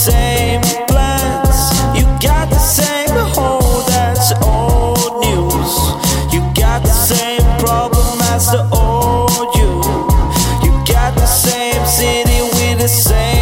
same plans. You got the same hole that's old news. You got the same problem as the old you. You got the same city with the same.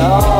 Oh.